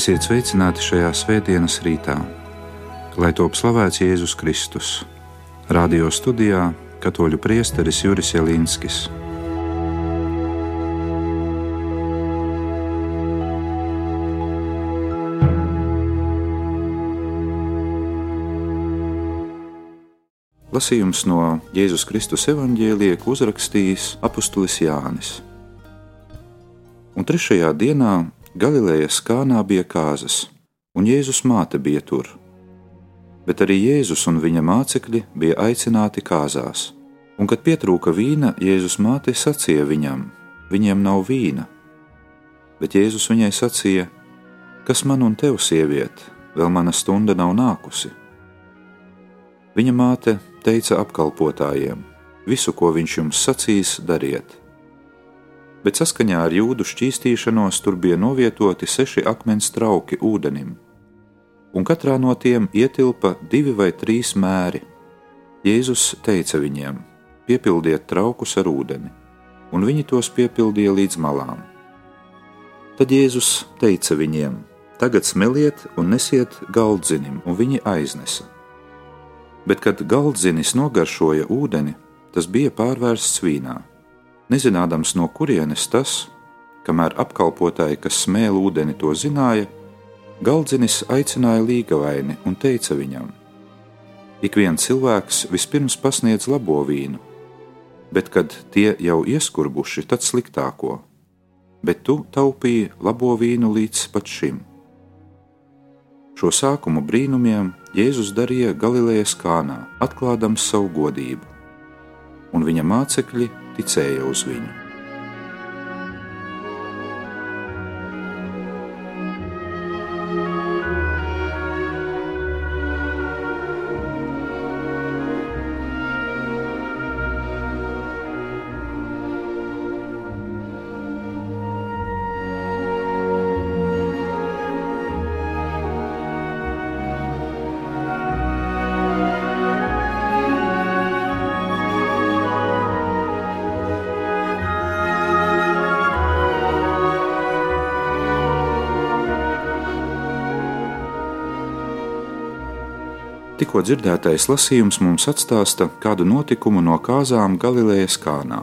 Esiet sveicināti šajā svētdienas rītā, lai top slavēts Jēzus Kristus. Radio studijā Katoļu priesteris Juris Jelinskis. Lasījums no Jēzus Kristus evanģēlija uzrakstījis apustulis Jānis. Un trešajā dienā Galilejas kānā bija kāzas, un Jēzus māte bija tur. Bet arī Jēzus un viņa mācekļi bija aicināti kāzās, un kad pietrūka vīna, Jēzus māte sacīja viņam: Viņiem nav vīna. Bet Jēzus viņai sacīja: Kas man un tev, sieviete, vēl mana stunda nav nākusi? Viņa māte teica apkalpotājiem: Visu, ko viņš jums sacīs, dariet. Bet saskaņā ar jūdu šķīstīšanos tur bija novietoti seši akmens trauki ūdenim, un katrā no tiem ietilpa divi vai trīs mēri. Jēzus teica viņiem: Piepildiet traukus ar ūdeni, un viņi tos piepildīja līdz malām. Tad Jēzus teica viņiem: Tagad smeliet un nesiet galdzinim, un viņi aiznesa bet kad galdzinis nogaršoja ūdeni, tas bija pārvērsts vīnā. Nezinādams, no kurienes tas, kamēr apkalpotāji, kas smēla ūdeni, to zināja, galdzinis aicināja līgavaini un teica viņam: Ik viens cilvēks vispirms pasniedz labo vīnu, bet kad tie jau ieskurbuši, tad sliktāko, bet tu taupīji labo vīnu līdz pat šim. Šo sākumu brīnumiem Jēzus darīja Galilejas kānā, atklādams savu godību, un viņa mācekļi ticēja uz viņu. Tikko dzirdētais lasījums mums atstāsta kādu notikumu no kāzām Galilejas kānā.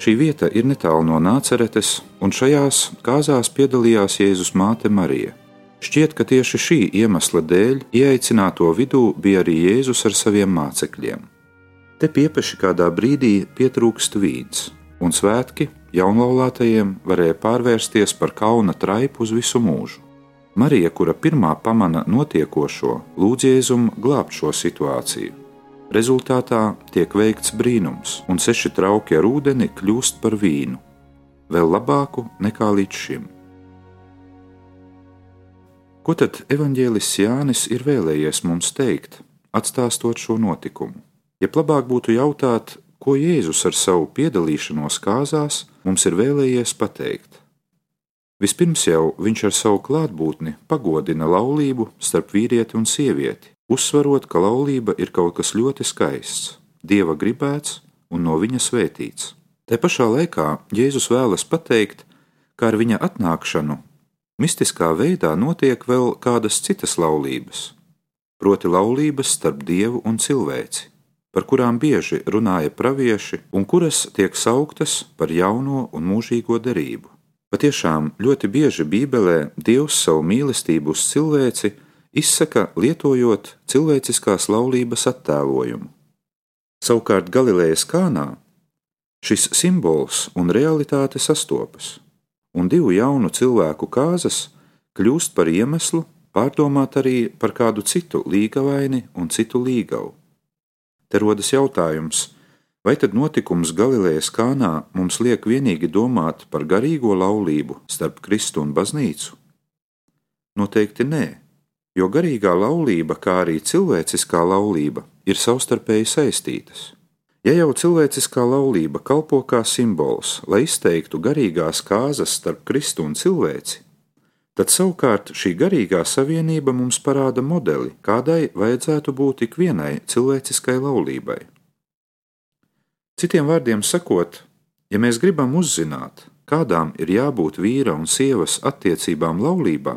Šī vieta ir netālu no Nāceretes, un šajās kāzās piedalījās Jēzus māte Marija. Šķiet, ka tieši šī iemesla dēļ ieaicināto vidū bija arī Jēzus ar saviem mācekļiem. Te piepeši kādā brīdī pietrūkst vīns, un svētki jaunlaulātajiem varēja pārvērsties par kauna traipu uz visu mūžu. Marija, kura pirmā pamana notiekošo, lūdz Jēzumu glābt šo situāciju. Rezultātā tiek veikts brīnums, un seši trauki ar ūdeni kļūst par vīnu, vēl labāku nekā līdz šim. Ko tad evanģēlists Jānis ir vēlējies mums teikt, atstāstot šo notikumu? Ja labāk būtu jautāt, ko Jēzus ar savu piedalīšanos kāzās mums ir vēlējies pateikt? Vispirms jau viņš ar savu klātbūtni pagodina laulību starp vīrieti un sievieti, uzsverot, ka laulība ir kaut kas ļoti skaists, dieva gribēts un no viņa svētīts. Te pašā laikā Jēzus vēlas pateikt, ka ar viņa atnākšanu mistiskā veidā notiek vēl kādas citas laulības, proti laulības starp dievu un cilvēci, par kurām bieži runāja pravieši un kuras tiek sauktas par jauno un mūžīgo derību. Patiešām ļoti bieži Bībelē Dievs savu mīlestību uz cilvēci izsaka lietojot cilvēciskās laulības attēlojumu. Savukārt Galilejas kānā šis simbols un realitāte sastopas, un divu jaunu cilvēku kāzas kļūst par iemeslu pārdomāt arī par kādu citu līgavaini un citu līgavu. Te rodas jautājums, Vai tad notikums Galilejas kānā mums liek vienīgi domāt par garīgo laulību starp Kristu un baznīcu? Noteikti nē, jo garīgā laulība, kā arī cilvēciskā laulība, ir savstarpēji saistītas. Ja jau cilvēciskā laulība kalpo kā simbols, lai izteiktu garīgās kāzas starp Kristu un cilvēci, tad savukārt šī garīgā savienība mums parāda modeli, kādai vajadzētu būt ikvienai cilvēciskai laulībai. Citiem vārdiem sakot, ja mēs gribam uzzināt, kādām ir jābūt vīra un sievas attiecībām laulībā,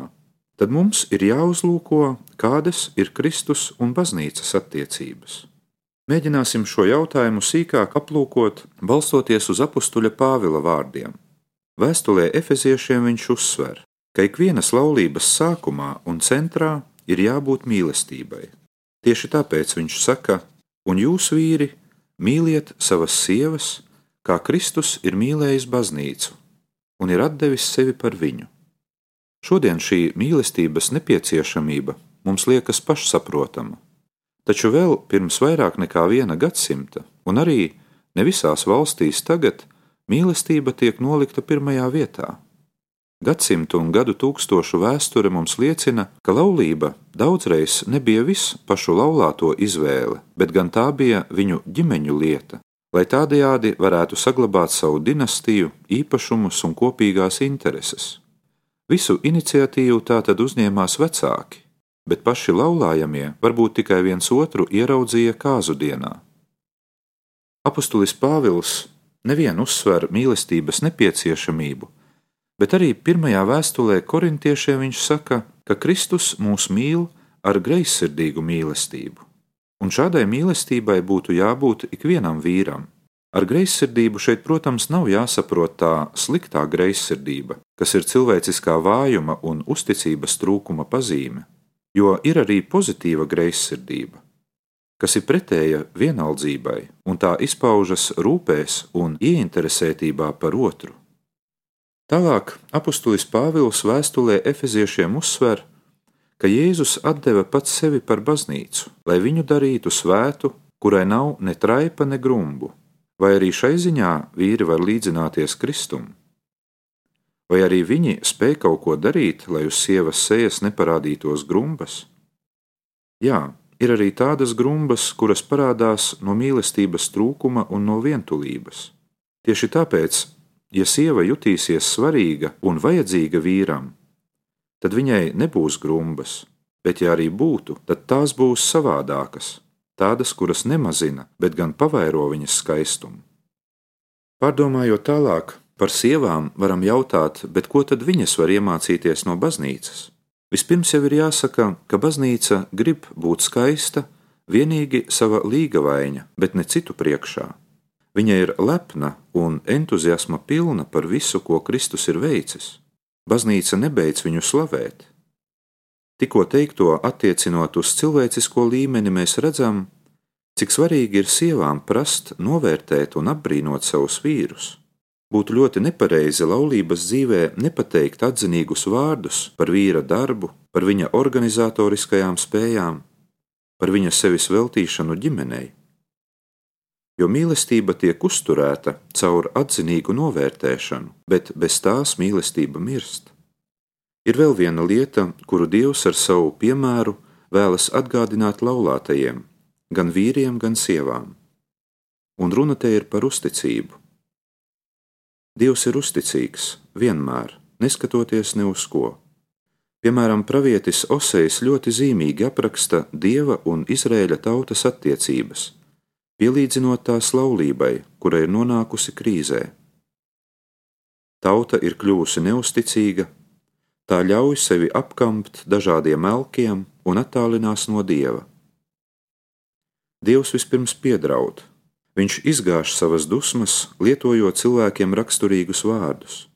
tad mums ir jāuzlūko, kādas ir Kristus un baznīcas attiecības. Mēģināsim šo jautājumu sīkāk aplūkot, balstoties uz apakstuļa Pāvila vārdiem. Vēstulē Efeziešiem viņš uzsver, ka ikvienas laulības sākumā un centrā ir jābūt mīlestībai. Tieši tāpēc viņš saka, un jūs, vīri, mīliet savas sievas, kā Kristus ir mīlējis baznīcu un ir devis sevi par viņu. Šodien šī mīlestības nepieciešamība mums liekas pašsaprotama, taču vēl pirms vairāk nekā viena gadsimta, un arī ne visās valstīs tagad, mīlestība tiek nolikta pirmajā vietā. Gadsimtu un gadu tūkstošu vēsture mums liecina, ka laulība daudzreiz nebija visu pašu laulāto izvēle, bet gan tā bija viņu ģimeņu lieta, lai tādējādi varētu saglabāt savu dinastiju, īpašumus un kopīgās intereses. Visu iniciatīvu tātad uzņēmās vecāki, bet paši laulājamie varbūt tikai viens otru ieraudzīja kāzu dienā. Apostulis Pāvils nevien uzsver mīlestības nepieciešamību, bet arī pirmajā vēstulē korintiešiem viņš saka, ka Kristus mūs mīl ar greizsirdīgu mīlestību un šādai mīlestībai būtu jābūt ikvienam vīram. Ar greizsirdību šeit, protams, nav jāsaprot tā sliktā greizsirdība, kas ir cilvēciskā vājuma un uzticības trūkuma pazīme, jo ir arī pozitīva greizsirdība, kas ir pretēja vienaldzībai, un tā izpaužas rūpēs un ieinteresētībā par otru. Tālāk apustulis Pāvils vēstulē Efeziešiem uzsver, ka Jēzus deva pats sevi par baznīcu, lai viņu darītu svētu, kurai nav ne traipa, ne grumbu. Vai arī šai ziņā vīri var līdzināties Kristum? Vai arī viņi spēj kaut ko darīt, lai uz sievas sejas neparādītos grumbas? Jā, ir arī tādas grumbas, kuras parādās no mīlestības trūkuma un no vientulības. Tieši tāpēc, ja sieva jutīsies svarīga un vajadzīga vīram, tad viņai nebūs grumbas, bet ja arī būtu, tad tās būs savādākas, tādas, kuras nemazina, bet gan pavairo viņas skaistumu. Pārdomājot tālāk, par sievām varam jautāt, bet ko tad viņas var iemācīties no baznīcas? Vispirms jau ir jāsaka, ka baznīca grib būt skaista vienīgi sava līgavaina, bet ne citu priekšā. Viņa ir lepna un entuziasma pilna par visu, ko Kristus ir veicis. Baznīca nebeidz viņu slavēt. Tikko teikto attiecinot uz cilvēcisko līmeni, mēs redzam, cik svarīgi ir sievām prast, novērtēt un apbrīnot savus vīrus. Būtu ļoti nepareizi laulības dzīvē nepateikt atzinīgus vārdus par vīra darbu, par viņa organizatoriskajām spējām, par viņa sevis veltīšanu ģimenei jo mīlestība tiek uzturēta caur atzinīgu novērtēšanu, bet bez tās mīlestība mirst. Ir vēl viena lieta, kuru Dievs ar savu piemēru vēlas atgādināt laulātajiem, gan vīriem, gan sievām. Un runa te ir par uzticību. Dievs ir uzticīgs vienmēr, neskatoties ne uz ko. Piemēram, pravietis Osejs ļoti zīmīgi apraksta Dieva un Izrēļa tautas attiecības pielīdzinot tās laulībai, kura ir nonākusi krīzē. Tauta ir kļuvusi neusticīga, tā ļauj sevi apkampt dažādiem elkiem un attālinās no dieva. Dievs vispirms piedraud, viņš izgāž savas dusmas, lietojot cilvēkiem raksturīgus vārdus,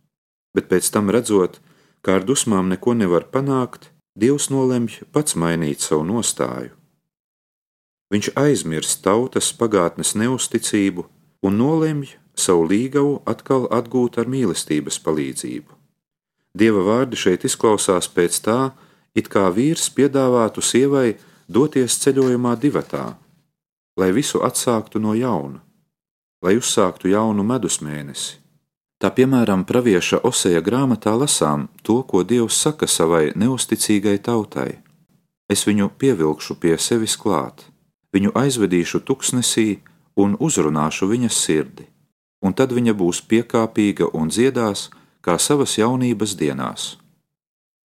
bet pēc tam redzot, ka ar dusmām neko nevar panākt, Dievs nolemj pats mainīt savu nostāju. Viņš aizmirst tautas pagātnes neusticību un nolemj savu līgavu atkal atgūt ar mīlestības palīdzību. Dieva vārdi šeit izklausās pēc tā, it kā vīrs piedāvātu sievai doties ceļojumā divatā, lai visu atsāktu no jauna, lai uzsāktu jaunu medus mēnesi. Tā piemēram, pravieša Oseja grāmatā lasām to, ko Dievs saka savai neusticīgai tautai: Es viņu pievilkšu pie sevis klāt viņu aizvedīšu tuksnesī un uzrunāšu viņas sirdi, un tad viņa būs piekāpīga un dziedās kā savas jaunības dienās.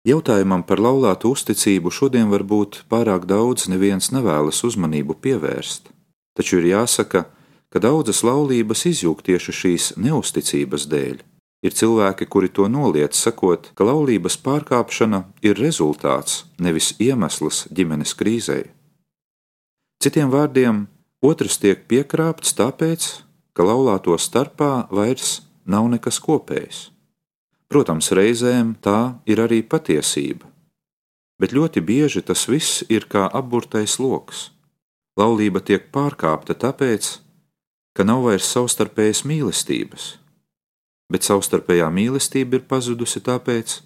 Jautājumam par laulātu uzticību šodien varbūt pārāk daudz neviens nevēlas uzmanību pievērst, taču ir jāsaka, ka daudzas laulības izjūg tieši šīs neusticības dēļ, Ir cilvēki, kuri to noliedz, sakot, ka laulības pārkāpšana ir rezultāts, nevis iemesls ģimenes krīzei. Citiem vārdiem, otrs tiek piekrāpts tāpēc, ka laulāto starpā vairs nav nekas kopējs. Protams, reizēm tā ir arī patiesība, bet ļoti bieži tas viss ir kā apburtais lokus. Laulība tiek pārkāpta tāpēc, ka nav vairs savstarpējas mīlestības bet savstarpējā mīlestība ir pazudusi tāpēc,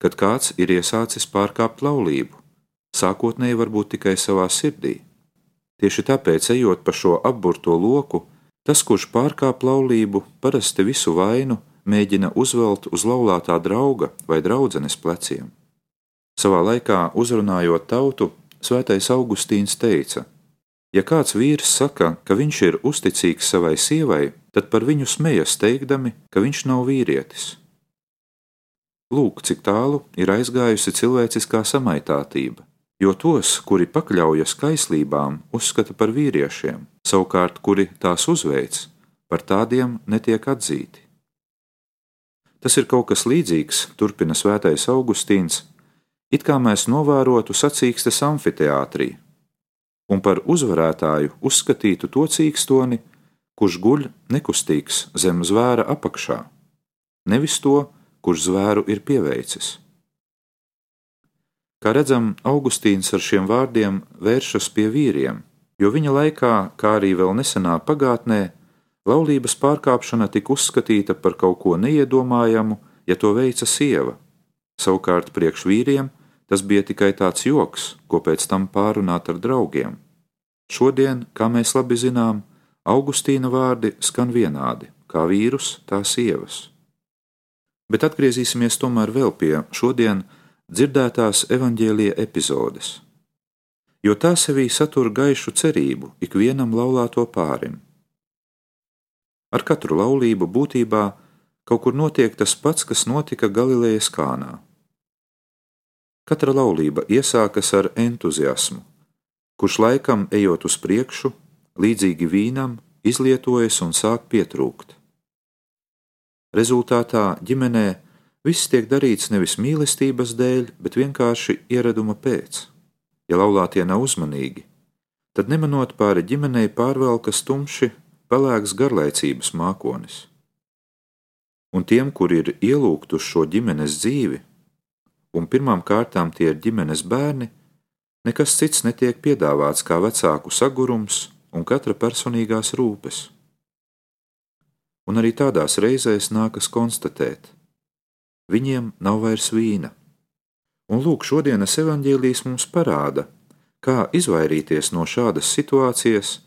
kad kāds ir iesācis pārkāpt laulību, sākotnēji varbūt tikai savā sirdī. Tieši tāpēc, ejot pa šo apburto loku, tas, kurš pārkāp laulību, parasti visu vainu mēģina uzvelt uz laulātā drauga vai draudzenes pleciem. Savā laikā uzrunājot tautu, Svētais Augustīns teica: Ja kāds vīrs saka, ka viņš ir uzticīgs savai sievai, tad par viņu smejas teikdami, ka viņš nav vīrietis. Lūk, cik tālu ir aizgājusi cilvēciskā samaitātība, jo tos, kuri pakļaujas kaislībām, uzskata par vīriešiem, savukārt, kuri tās uzveic, par tādiem netiek atzīti. Tas ir kaut kas līdzīgs, turpina Svētais Augustīns, it kā mēs novērotu sacīkstes amfiteātrī, un par uzvarētāju uzskatītu to cīkstoni, kurš guļ nekustīgs zem zvēra apakšā, nevis to, kurš zvēru ir pieveicis. Kā redzam, Augustīns ar šiem vārdiem vēršas pie vīriem, jo viņa laikā, kā arī vēl nesenā pagātnē, laulības pārkāpšana tika uzskatīta par kaut ko neiedomājamu, ja to veica sieva. Savukārt priekš vīriem tas bija tikai tāds joks, ko pēc tam pārunāt ar draugiem. Šodien, kā mēs labi zinām, Augustīna vārdi skan vienādi, kā vīrus, tā sievas. Bet atgriezīsimies tomēr vēl pie šodien dzirdētās evaņģēlīja epizodes, jo tā sevī satur gaišu cerību ikvienam laulāto pārim. Ar katru laulību būtībā kaut kur notiek tas pats, kas notika Galilejas kānā. Katra laulība iesākas ar entuziasmu, kurš laikam ejot uz priekšu, līdzīgi vīnam, izlietojas un sāk pietrūkt. Rezultātā ģimenē viss tiek darīts nevis mīlestības dēļ, bet vienkārši ieraduma pēc. Ja laulātie nav uzmanīgi, tad nemanot pāri ģimenei pārvelkas tumši pelēks garlaicības mākonis. Un tiem, kuri ir ielūgti uz šo ģimenes dzīvi, un pirmām kārtām tie ir ģimenes bērni, nekas cits netiek piedāvāts kā vecāku sagurums un katra personīgās rūpes. Un arī tādās reizēs nākas konstatēt, viņiem nav vairs vīna. Un lūk, šodienas evaņģēlijas mums parāda, kā izvairīties no šādas situācijas,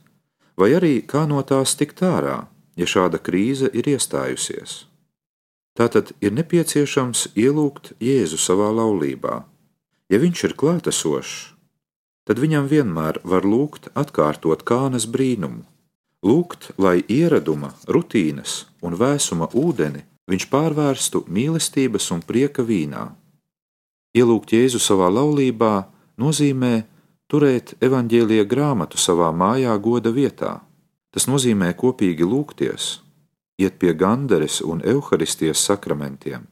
vai arī kā no tās tikt ārā, ja šāda krīze ir iestājusies. Tātad ir nepieciešams ielūgt Jēzu savā laulībā. Ja viņš ir klātesošs, tad viņam vienmēr var lūgt atkārtot kānas brīnumu. Lūgt, lai ieraduma, rutīnas un vēsuma ūdeni viņš pārvērstu mīlestības un prieka vīnā. Ielūgt Jēzu savā laulībā nozīmē turēt evaņģēlīja grāmatu savā mājā goda vietā. Tas nozīmē kopīgi lūgties, iet pie gandares un evaharistijas sakramentiem,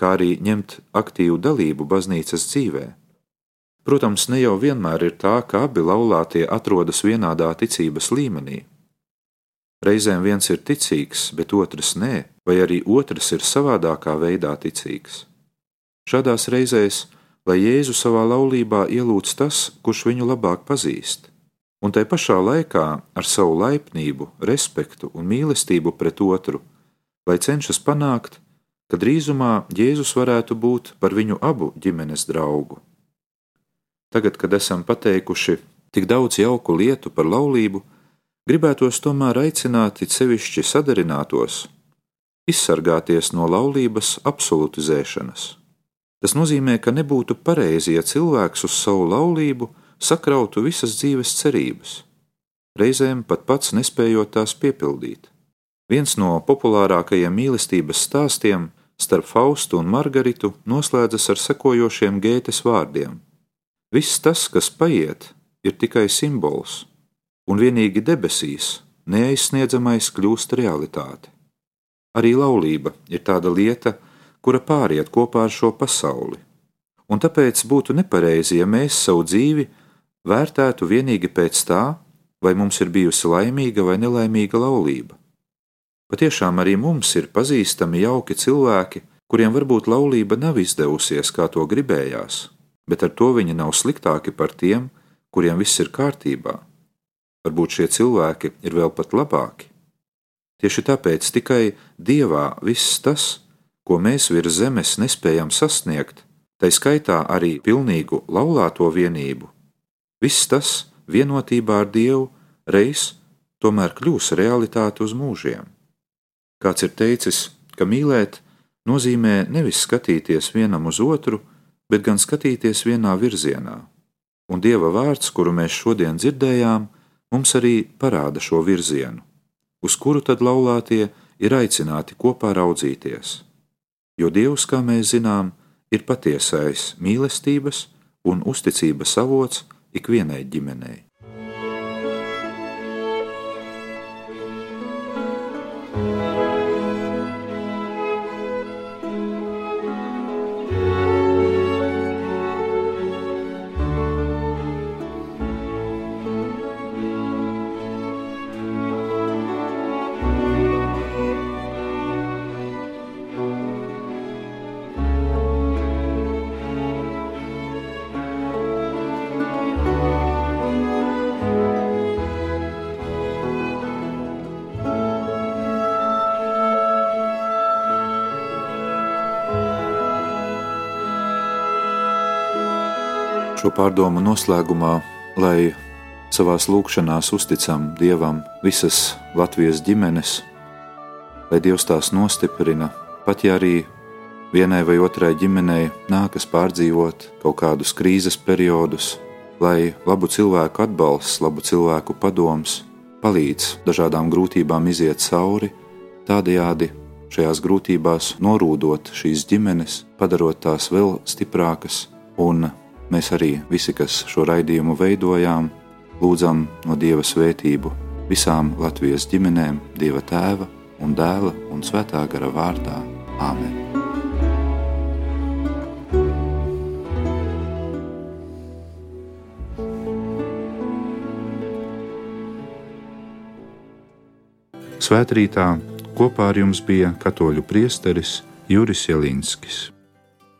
kā arī ņemt aktīvu dalību baznīcas dzīvēm. Protams, ne jau vienmēr ir tā, ka abi laulātie atrodas vienādā ticības līmenī. Reizēm viens ir ticīgs, bet otrs nē, vai arī otrs ir savādākā veidā ticīgs. Šādās reizēs, lai Jēzu savā laulībā ielūdz tas, kurš viņu labāk pazīst, un tai pašā laikā ar savu laipnību, respektu un mīlestību pret otru, lai cenšas panākt, ka drīzumā Jēzus varētu būt par viņu abu ģimenes draugu. Tagad, kad esam pateikuši tik daudz jauku lietu par laulību, gribētos tomēr aicināt sevišķi sadarinātos, izsargāties no laulības absolutizēšanas. Tas nozīmē, ka nebūtu pareizi, ja cilvēks uz savu laulību sakrautu visas dzīves cerības, reizēm pat pats nespējot tās piepildīt. Viens no populārākajiem mīlestības stāstiem starp Faustu un Margaritu noslēdzas ar sekojošiem gētes vārdiem: Viss tas, kas paiet, ir tikai simbols, un vienīgi debesīs neaizsniedzamais kļūst realitāte. Arī laulība ir tāda lieta, kura pāriet kopā ar šo pasauli. Un tāpēc būtu nepareizi, ja mēs savu dzīvi vērtētu tikai pēc tā, vai mums ir bijusi laimīga vai nelaimīga laulība. Patiešām arī mums ir pazīstami jauki cilvēki, kuriem varbūt laulība nav izdevusies, kā to gribējās, bet ar to viņi nav sliktāki par tiem, kuriem viss ir kārtībā. Varbūt šie cilvēki ir vēl pat labāki. Tieši tāpēc tikai Dievā viss tas, ko mēs virs zemes nespējam sasniegt, tai skaitā arī pilnīgu laulāto vienību, viss tas vienotībā ar Dievu reiz tomēr kļūs realitāte uz mūžiem. Kāds ir teicis, ka mīlēt nozīmē nevis skatīties vienam uz otru, bet gan skatīties vienā virzienā. Un Dieva vārds, kuru mēs šodien dzirdējām, mums arī parāda šo virzienu, uz kuru tad laulātie ir aicināti kopā raudzīties. Jo Dievs, kā mēs zinām, ir patiesais mīlestības un uzticības avots ikvienai ģimenei. Šo pārdomu noslēgumā, lai savā lūkšanās uzticam Dievam visas Latvijas ģimenes, lai Dievs tās nostiprina, pat ja arī vienai vai otrai ģimenei nākas pārdzīvot kaut kādus krīzes periodus, lai labu cilvēku atbalsts, labu cilvēku padoms palīdz dažādām grūtībām iziet cauri, tādējādi šajās grūtībās norūdot šīs ģimenes, padarot tās vēl stiprākas un Mēs arī visi, kas šo raidījumu veidojām, lūdzam no Dieva svētību visām Latvijas ģimenēm, Dieva tēva un dēla un svētā gara vārdā. Āmen! Svētrītā kopā ar jums bija katoļu priesteris Juris Jelinskis.